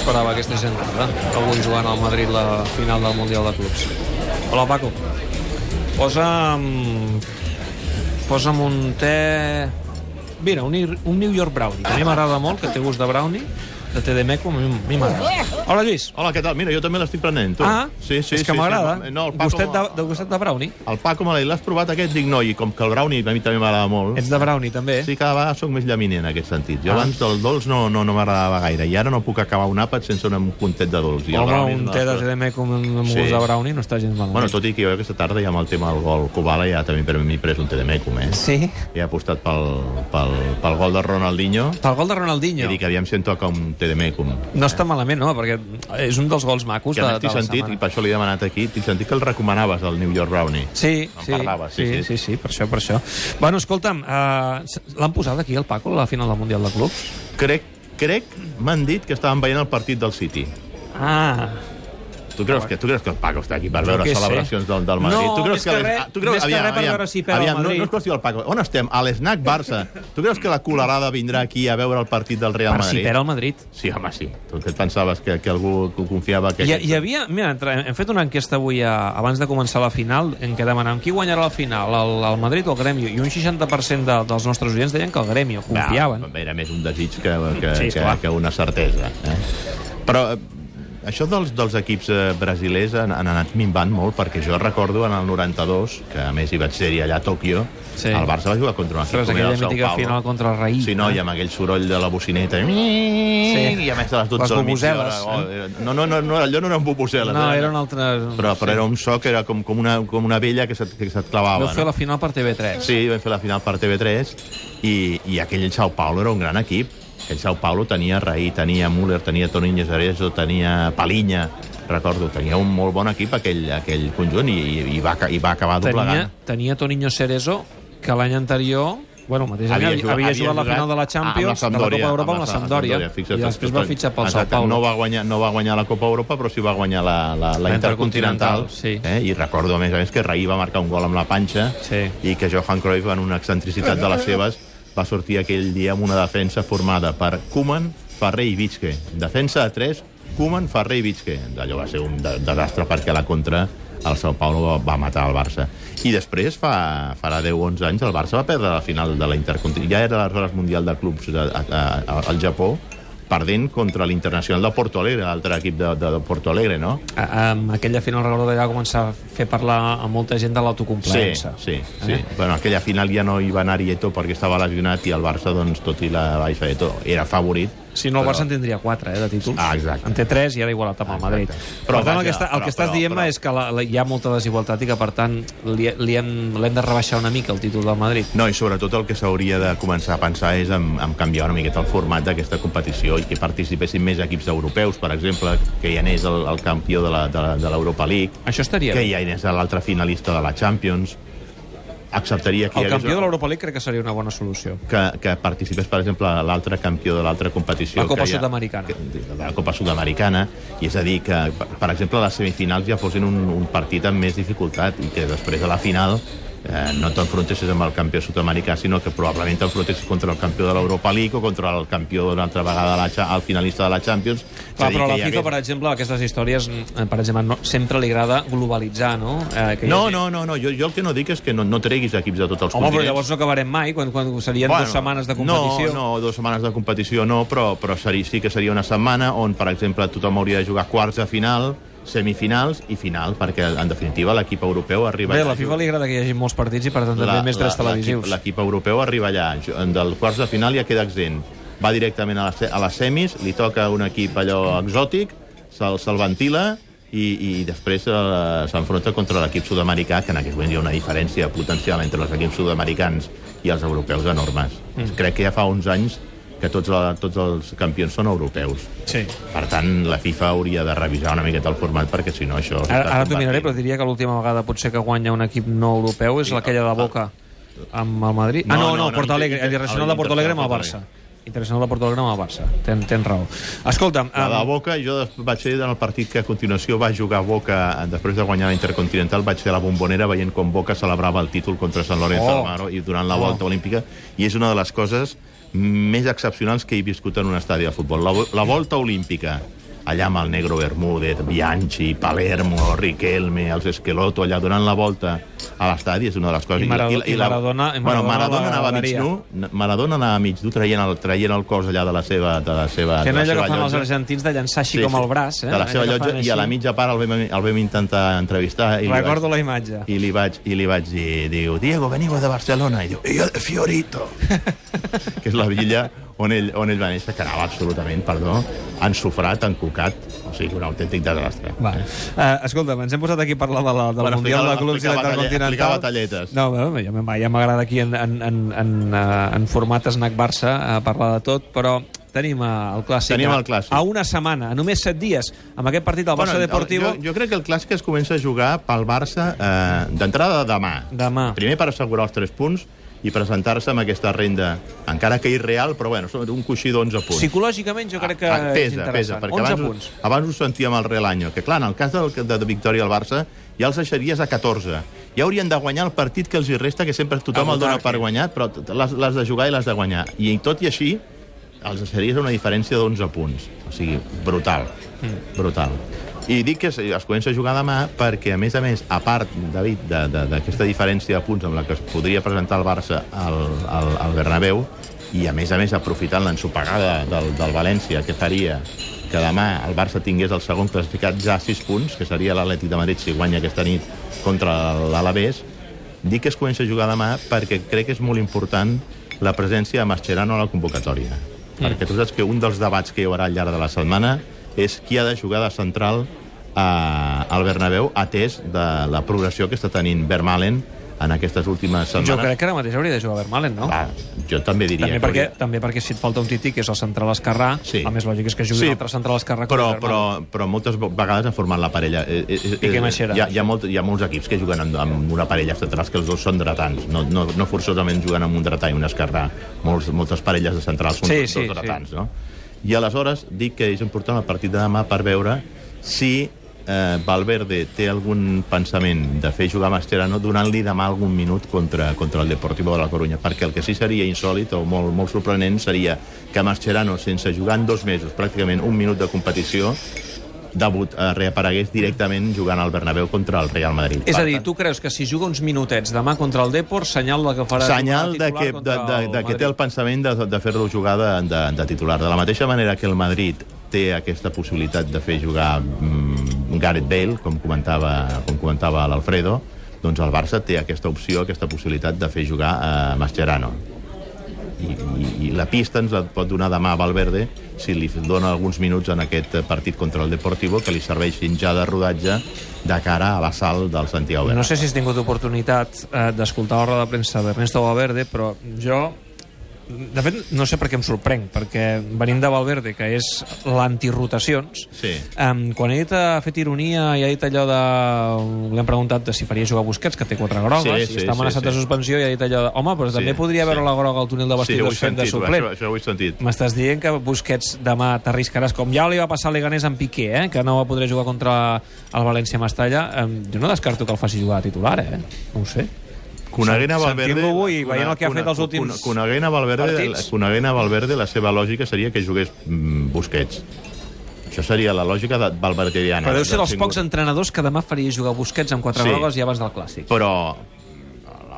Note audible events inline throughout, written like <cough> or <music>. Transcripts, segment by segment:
m'esperava aquesta gentada, avui jugant al Madrid la final del Mundial de Clubs. Hola, Paco. Posa'm... Posa'm un te... Mira, un, un New York Brownie, que a mi m'agrada molt, que té gust de brownie, de té de meco, a mi, m'agrada. Hola, Lluís. Hola, què tal? Mira, jo també l'estic prenent, tu. Ah, sí, sí, és que sí, m'agrada. Sí, no, el Paco, Gustet de, de gustet de brownie. el Paco me l'ha- l'has provat aquest, dic, no, i com que el brownie a mi també m'agrada molt, Ets de brownie, també? sí, cada vegada soc més llaminer en aquest sentit. Jo Ah. abans del dolç no, no, no m'agradava gaire, i ara no puc acabar un àpat sense un puntet de dolç. I Home, brownie un té de meco amb, amb Sí. gust de brownie no està gens malament. Bueno, tot i que jo aquesta tarda ja amb el tema del gol Kubala ja també per mi pres un té de eh? Sí? He apostat pel, pel, pel gol de Ronaldinho Pel gol de i Ronaldinho. dic, aviam si em toca un té de mecum. No està malament, no? Perquè és un dels gols macos Que de, de la sentit, setmana. i per això l'he demanat aquí, t'he sentit que el recomanaves, el New York Brownie. Sí, En sí, parlava, sí, sí, sí. sí, sí, per això, per això. Bueno, escolta'm, uh, l'han posat aquí, el Paco, a la final del Mundial de Clubs? Crec, crec, m'han dit que estaven veient el partit del City. Ah, Tu creus, que, tu creus que el Paco està aquí per veure celebracions del, del Madrid? No, tu creus que les- res- ah, tu creus, més que res per veure si perd el aviam, no, Madrid. no és qüestió del Paco. On estem? A l'Snac Barça. Tu creus que la colarada vindrà aquí a veure el partit del Real per si Madrid? perd el Madrid. Sí, home, sí. Tu que et pensaves que, que algú que confiava que... Hi, hi havia... Mira, hem fet una enquesta avui, a, abans de començar la final, en què demanàvem qui guanyarà la final, el, el Madrid o el Grêmio, i un 60% de, dels nostres oients deien que el Grêmio, confiaven. Va, era més un desig que, que, Sí, que, que una certesa. Eh? Però eh, això dels, dels equips eh, brasilers han, han anat minvant molt, perquè jo recordo en el 92, que a més hi vaig ser allà a Tòquio, Sí. el Barça va jugar contra un equip Ostres, era aquella el Sao mítica Paulo. final contra el Raí. Sí, no, eh? i amb aquell soroll de la bocineta. Sí. I a més a les 12 Les del migdia. Oh, era- no, no, no, no, allò no eren bubuseles. No, era un altre... Però, però era un so que era com, com, una, com una vella que se't, que se't clavava. Vau fer no? la final per TV3. Sí, vam fer la final per TV3 i, i aquell Sao Paulo era un gran equip. Aquell Sao Paulo tenia Raí, tenia Müller, tenia Toninho Cerezo, tenia Palinya, recordo, tenia un molt bon equip aquell, aquell conjunt i, i, i, va, i va acabar Tenia, doblegant. tenia Toninho Cerezo, que l'any anterior Bueno, el mateix any Havia jugat- havia havia jugat la final de la Champions, de la Copa d'Europa amb la Sampdoria, i després va fitxar pel Sao Paulo. No va, guanyar, no va guanyar la Copa Europa, però sí va guanyar la, la, la La Intercontinental. Intercontinental, sí. Eh? I recordo, a més a més, que Raí va marcar un gol amb la panxa Sí. i que Johan Cruyff, en una excentricitat de les seves, va sortir aquell dia amb una defensa formada per Koeman, Ferrer i Vitske. Defensa de 3, Koeman, Ferrer i Vitske. Allò va ser un de desastre perquè la contra el Sao Paulo va, va matar el Barça. I després, fa, farà 10-11 anys, el Barça va perdre la final de la Intercontinental. Ja era l'aleshores Mundial de Clubs a, a, a, al Japó, perdent contra l'Internacional de Porto Alegre, l'altre equip de, de, de Porto Alegre, no? A- Amb aquella final recordo que ja va començar a fer parlar a molta gent de Sí, l'autocomplaença. sí, sí. Eh? Bueno, aquella final ja no hi va anar Ieto perquè estava lesionat i el Barça, doncs, tot i la baixa d'Ieto, era favorit. Si no, el Però- Barça en tindria 4 eh, de títols. Ah, exacte. En té 3 i ara igualat amb el Madrid. Exacte. Però, Però per tant, el vaja, que, està, el però- que estàs però- dient però- és que la, la, hi ha molta desigualtat i que, per tant, li, li hem, l'hem de rebaixar una mica el títol del Madrid. No, i sobretot el que s'hauria de començar a pensar és en, en canviar una miqueta el format d'aquesta competició i que participessin més equips europeus, per exemple, que hi anés el, el campió de la- de la- de l'Europa League, Això estaria que hi anés l'altre finalista de la Champions, acceptaria que El hagués... campió de l'Europa League crec que seria una bona solució. que, que participés, per exemple, l'altre campió de l'altra competició. La Copa Sud-americana. De la Copa Sud-americana. I és a dir, que, per, per exemple, les semifinals ja fossin un, un partit amb més dificultat i que després de la final eh, no t'enfrontessis amb el campió sud-americà, sinó que probablement t'enfrontessis contra el campió de l'Europa League o contra el campió una altra vegada, de la, el finalista de la Champions. Clar, però a la FIFA, hagués- per exemple, aquestes històries, eh, per exemple, no, sempre li agrada globalitzar, no? Eh, que No, hagi- no, no, no. Jo, jo el que no dic és que no, no treguis equips de tots els Home, però continents. llavors no acabarem mai, quan, quan serien Bueno, dues setmanes de competició. No, no, dues setmanes de competició no, però, però seria, sí que seria una setmana on, per exemple, tothom hauria de jugar quarts de final, semifinals i final, perquè, en definitiva, l'equip europeu arriba... Bé, a la FIFA li agrada que hi hagi molts partits i, per tant, també més drets televisius. l'equip- europeu arriba allà, del quarts de final ja queda exempt. Va directament a les, se- a les semis, li toca un equip allò exòtic, se'l se ventila i, i després eh, s'enfronta contra l'equip sud-americà, que en aquest moment hi ha una diferència potencial entre els equips sud-americans i els europeus enormes. Mm. Crec que ja fa uns anys que tots, la, tots els campions són europeus. Sí. Per tant, la FIFA hauria de revisar una miqueta el format, perquè si no això... Ara, ara t'ho miraré, però diria que l'última vegada potser que guanya un equip no europeu és Sí, aquella de Boca amb el Madrid. No, ah, no, no, no, no, Porto Alegre, el Internacional de Porto Alegre amb el Barça. Internacional de Porto Alegre amb el Barça. Ten, tens raó. Escolta'm... La de Um, Boca, jo vaig ser en el partit que a continuació va jugar Boca després de guanyar la Intercontinental, vaig ser a la bombonera veient com Boca celebrava el títol contra Sant Lorenzo Oh. Almagro i durant la Oh. volta olímpica, i és una de les coses més excepcionals que he viscut en un estadi de futbol. La, la volta olímpica allà amb el Negro Bermúdez, Bianchi, Palermo, Riquelme, els Esqueloto, allà donant la volta a l'estadi, és una de les coses... I Maradona- i Maradona- i bueno, Maradona Maradona la anava mig galeria. nu, Maradona anava mig dur traient el, traient el cos allà de la seva, de la seva, Fent de la allò seva que fan els llotja. argentins de llançar així com el braç, eh? De la seva llotja, i a la mitja part el vam, el vam intentar entrevistar. I Recordo vaig, la imatge. i li vaig, i li vaig dir, diu, Diego, veniu de Barcelona. I diu, i jo de Fiorito. <laughs> que és la villa on ell, on ell va néixer, que anava absolutament, perdó, ensofrat, encocat, o sigui, un autèntic desastre. Va. Uh, escolta, ens hem posat aquí a parlar de la, del Bueno, Mundial de Clubs i l'Intercontinental. explicar batalletes. No, bé, ja m'agrada aquí en, en, en, en, eh, en format Snack Barça a parlar de tot, però tenim eh, el clàssic. Tenim el clàssic. A una setmana, a només set dies, amb aquest partit del Barça Bueno, Deportivo. Jo, jo crec que el clàssic es comença a jugar pel Barça eh, d'entrada demà. Demà. Primer per assegurar els 3 punts i presentar-se amb aquesta renda, encara que irreal, però bueno, un coixí d'11 punts. Psicològicament jo crec que Ah, és pesa, interessant. pesa, perquè 11 abans, punts. abans ho sentíem al Real Año, que clar, en el cas del, de, de victòria al Barça ja els deixaries a 14. Ja haurien de guanyar el partit que els hi resta, que sempre tothom el dona per guanyat, però l'has de jugar i l'has de guanyar. I tot i així, els deixaries una diferència d'11 punts. O sigui, brutal. Mm. Brutal. I dic que es, comença a jugar demà perquè, a més a més, a part, David, d'aquesta diferència de punts amb la que es podria presentar el Barça al, al, al Bernabéu, i a més a més aprofitant l'ensopegada del, del València que faria que demà el Barça tingués el segon classificat ja a 6 punts, que seria l'Atlètic de Madrid si guanya aquesta nit contra l'Alavés, dic que es comença a jugar demà perquè crec que és molt important la presència de Mascherano a la convocatòria. Mm. Perquè tu saps que un dels debats que hi haurà al llarg de la setmana és qui ha de jugar de central a, al Bernabéu, atès de la progressió que està tenint Vermaelen en aquestes últimes setmanes. Jo crec que ara mateix hauria de jugar Vermaelen, no? Va, jo també diria També perquè, hauria- també perquè si et falta un tití, que és el central esquerrà, Sí. el més lògic és que jugui Sí, un altre central esquerrà però, però, però moltes vegades han format la parella. Eh, eh, eh, Piqué Mascherano. Hi ha, hi, ha molt, hi ha molts equips que juguen amb, amb una parella centrals que els dos són dretans, no, no, no forçosament juguen amb un dretà i un esquerrà. Molts, moltes parelles de centrals són Sí, dos, sí, dos sí. dretans, no? I aleshores dic que és important el partit de demà per veure si eh, Valverde té algun pensament de fer jugar Mascherano donant-li demà algun minut contra, contra el Deportivo de la Corunya, perquè el que sí seria insòlit o molt, molt sorprenent seria que Mascherano, sense jugar en dos mesos, pràcticament un minut de competició, debut, eh, reaparegués directament jugant al Bernabéu contra el Real Madrid. És a dir, tu creus que si juga uns minutets demà contra el Depor, senyal de que farà... senyal de que, de, de, el de que té el pensament de, de fer-lo jugar de, de, de titular. De la mateixa manera que el Madrid té aquesta possibilitat de fer jugar mm, Gareth Bale, com comentava, com comentava l'Alfredo, doncs el Barça té aquesta opció, aquesta possibilitat de fer jugar a Mascherano. I, i, i la pista ens la pot donar demà a Valverde si li dona alguns minuts en aquest partit contra el Deportivo que li serveixin ja de rodatge de cara a l'assalt del Santiago No Bernabéu. sé si has tingut oportunitat eh, d'escoltar la roda de premsa d'Ernesto Valverde, però jo de fet, no sé per què em sorprenc, perquè venim de Valverde, que és l'antirotacions, Sí. um, quan ell ha fet ironia i ha dit allò de... Li han preguntat de si faria jugar Busquets, que té quatre grogues, Sí, i sí, està amenaçat sí, de sí. suspensió, i ha dit allò de... Home, però també Sí, podria sí. veure la groga al túnel de Sí, he vestidors fent de sentit, suplent. això, això ho he sentit. M'estàs dient que Busquets demà t'arriscaràs, com ja li va passar a Leganés amb Piqué, eh? que no va poder jugar contra el València-Mestalla. Eh, jo no descarto que el faci jugar a titular, eh? No ho sé. Coneguent a Valverde... Sentint-lo avui veient el que ha fet els últims cone- Coneguent a Valverde, partits. coneguent a Valverde, la seva lògica seria que jugués mm, Busquets. Això seria la lògica de valverdiana. Però deu ser del dels pocs entrenadors que demà faria jugar Busquets amb quatre Sí. grogues i abans del Clàssic. Però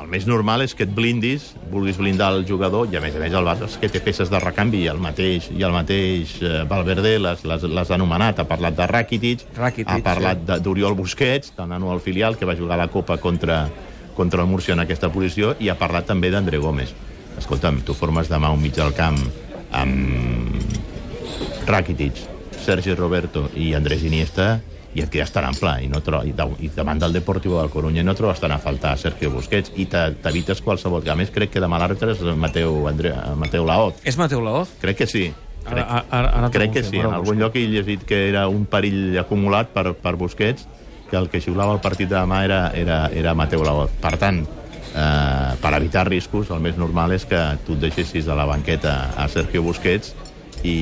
el més normal és que et blindis, vulguis blindar el jugador, i a més a més el Barça que té peces de recanvi, i el mateix, i el mateix eh, Valverde les, les, les ha anomenat, ha parlat de Rakitic, Rakitic, ha parlat sí. d'Oriol Busquets, del nano al filial, que va jugar a la Copa contra, contra el Múrcia en aquesta posició, i ha parlat també d'André Gómez. Escolta'm, tu formes demà un mig del camp amb Rakitic, Sergi Roberto i Andrés Iniesta i et quedes tan ample i, no tro i, i davant del Deportivo del Corunya no trobes tant a faltar Sergio Busquets i te- t'evites qualsevol... A més, crec que demà l'àrbitre és Mateu, André, Mateu Laoz. És Mateu Laoz? Crec que sí. Crec, Ara, ara, ara crec que sí. En algun lloc he llegit que era un perill acumulat per, per Busquets, que el que xiulava el partit de demà era, era, era Mateu Laoz. Per tant, eh, per evitar riscos, el més normal és que tu et deixessis de la banqueta a Sergio Busquets i,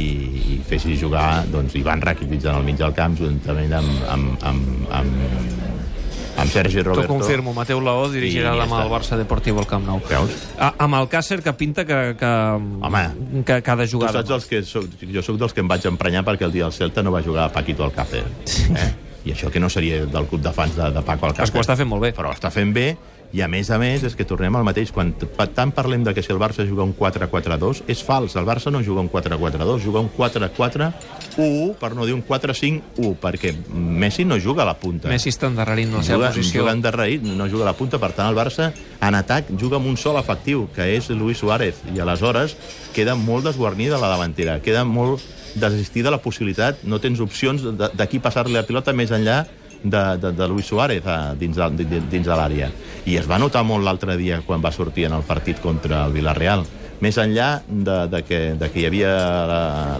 i fessis jugar doncs, Ivan Rakitic en el mig del camp juntament amb, amb, amb, amb, amb Sergi T'ho Roberto. confirmo, Mateu Laó dirigirà ja demà està. el Barça Deportivo al Camp Nou. Veus? A, amb el Càcer que pinta que, que, Home, que, que ha de Tu jugar saps demà. els que soc, jo sóc dels que em vaig emprenyar perquè el dia del Celta no va jugar a Paquito Alcácer. Eh? I això que no seria del club de fans de, de Paco És que Alcácer. ho està fent molt bé. Però està fent bé, i a més a més és que tornem al mateix. Quan tant parlem de que si el Barça juga un 4-4-2, és fals. El Barça no juga un 4-4-2, juga un 4-4-1, per no dir un 4-5-1, perquè Messi no juga a la punta. Messi està endarrerint la seva juga, posició. juga endarrerit, no juga a la punta, per tant el Barça en atac juga amb un sol efectiu, que és Luis Suárez, i aleshores queda molt desguarnida la davantera, queda molt desistida la possibilitat, no tens opcions de- d'aquí passar-li la pilota més enllà de, de, de Luis Suárez a, dins, de, de, dins de l'àrea. I es va notar molt l'altre dia quan va sortir en el partit contra el Villarreal més enllà de, de, que, de que hi havia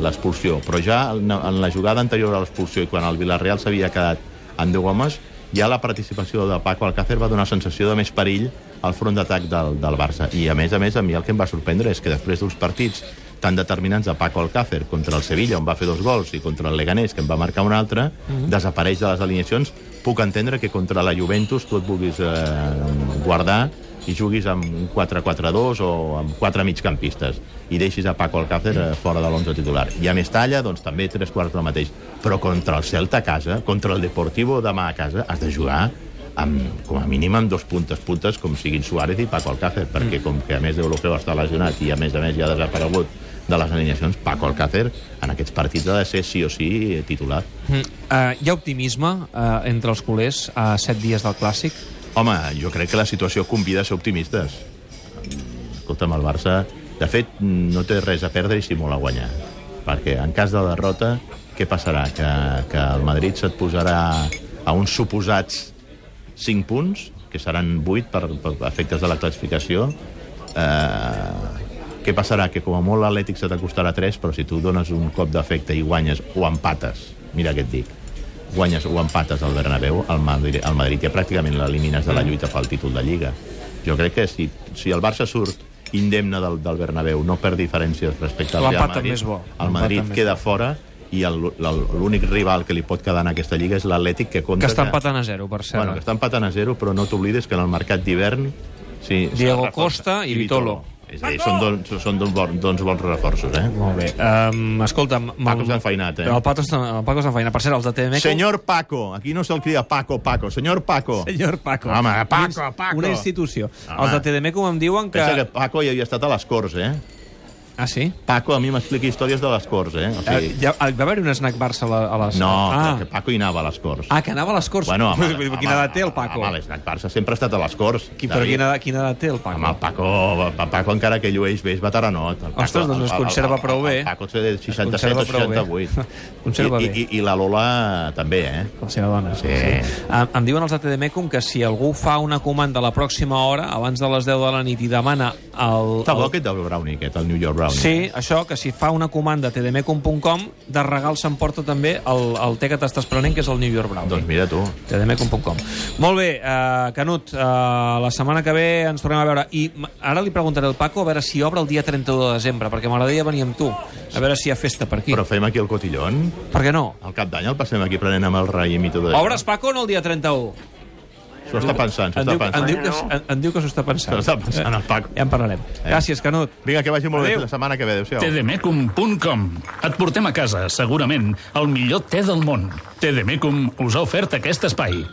l'expulsió. Però ja en, en la jugada anterior a l'expulsió i quan el Villarreal s'havia quedat amb 10 homes, ja la participació de Paco Alcácer va donar sensació de més perill al front d'atac del, del Barça. I a més a més, a mi el que em va sorprendre és que després d'uns partits tan determinants de Paco Alcácer contra el Sevilla, on va fer dos gols, i contra el Leganés, que en va marcar un altre, desapareix de les alineacions. Puc entendre que contra la Juventus tu et vulguis eh, guardar i juguis amb un 4-4-2 o amb quatre migcampistes i deixis a Paco Alcácer eh, fora de l'11 titular. I a Mestalla, doncs també tres quarts del mateix. Però contra el Celta a casa, contra el Deportivo demà a casa, has de jugar amb, com a mínim amb dos puntes puntes com siguin Suárez i Paco Alcácer perquè com que a més d'Europeu està lesionat i a més a més ja ha desaparegut de les alineacions, Paco Alcácer en aquests partits ha de ser sí o sí titular. Mm. Uh, hi ha optimisme uh, entre els culers a set dies del Clàssic? Home, jo crec que la situació convida a ser optimistes. Escolta'm, el Barça, de fet, no té res a perdre i si molt a guanyar. Perquè en cas de derrota, què passarà? Que, que el Madrid se't posarà a uns suposats 5 punts, que seran 8 per, per efectes de la classificació. Eh, què passarà? Que com a molt l'Atlètic se t'acostarà 3, però si tu dones un cop d'efecte i guanyes o empates, mira què et dic, guanyes o empates al Bernabéu, el Madrid, el Madrid ja pràcticament l'elimines de la lluita pel títol de Lliga. Jo crec que si, si el Barça surt indemne del, del Bernabéu, no per diferències respecte al Real Madrid, també és bo. el Madrid queda fora i l'únic rival que li pot quedar en aquesta Lliga és l'Atlètic que compta... Que està empatant a zero, per cert. Bueno, que està empatant a zero, però no t'oblides que en el mercat d'hivern... Sí, Diego. Costa i Vitolo. És a dir, són, dos, són dos, bons, dos bons reforços, eh? Molt bé. Um, escolta... Paco s'ha enfeinat, eh? El Paco està, el Paco s'ha enfeinat. Per cert, els de TDM... Senyor Paco, aquí no se'l crida Paco, Paco, senyor Paco. Senyor Paco. Home, Paco, Paco. Una institució. Home. Els de TDM com em diuen que... Pensa que Paco ja havia estat a les Corts, eh? Ah, sí? Paco a mi m'explica històries de les Corts, eh? O Eh, sigui, ja, va haver-hi un snack Barça a, les... no, ah. que Paco hi anava a les Corts. ah, que anava a les Corts. Bueno, <laughs> Vull dir, quina edat té el Paco? Home, l'esnac Barça sempre ha estat a les Corts. Qui, però quina, quina edat té el Paco? Home, el Paco, el Paco encara que llueix bé, és veteranot. El Paco, Ostres, doncs es conserva prou bé. El Paco té 67 conserva o prou bé. 68. <laughs> Conserva I, bé. I, I la Lola també, eh? La seva dona. Sí. Em, em diuen els de TDMecum que si algú fa una comanda a la pròxima hora, abans de les 10 de la nit, i demana el... Està bo el... aquest del Brownie, aquest, el New York Brownie. Sí, això, que si fa una comanda a tdmecum.com, de regal s'emporta també el, el té que t'estàs prenent, que és el New York Brownie. Doncs mira tu. tdmecum.com. Molt bé, uh, Canut, uh, la setmana que ve ens tornem a veure. I ara li preguntaré al Paco a veure si obre el dia 31 de desembre, perquè m'agradaria venir amb tu, a veure si hi ha festa per aquí. Però fem aquí el cotillón. Per què no? Al cap d'any el passem aquí prenent amb el raïm i tot això. Obres, Paco, no el dia 31? S'ho està pensant, s'ho està pensant. diu que, en, en diu que s'ho està pensant. S'ho està pensant, el Paco. Ja en parlarem. Gràcies, Canut. Vinga, que vagi molt Adéu. bé la setmana que ve. Adéu-siau. tdmecum.com Et portem a casa, segurament, el millor te del món. TDMecum us ha ofert aquest espai.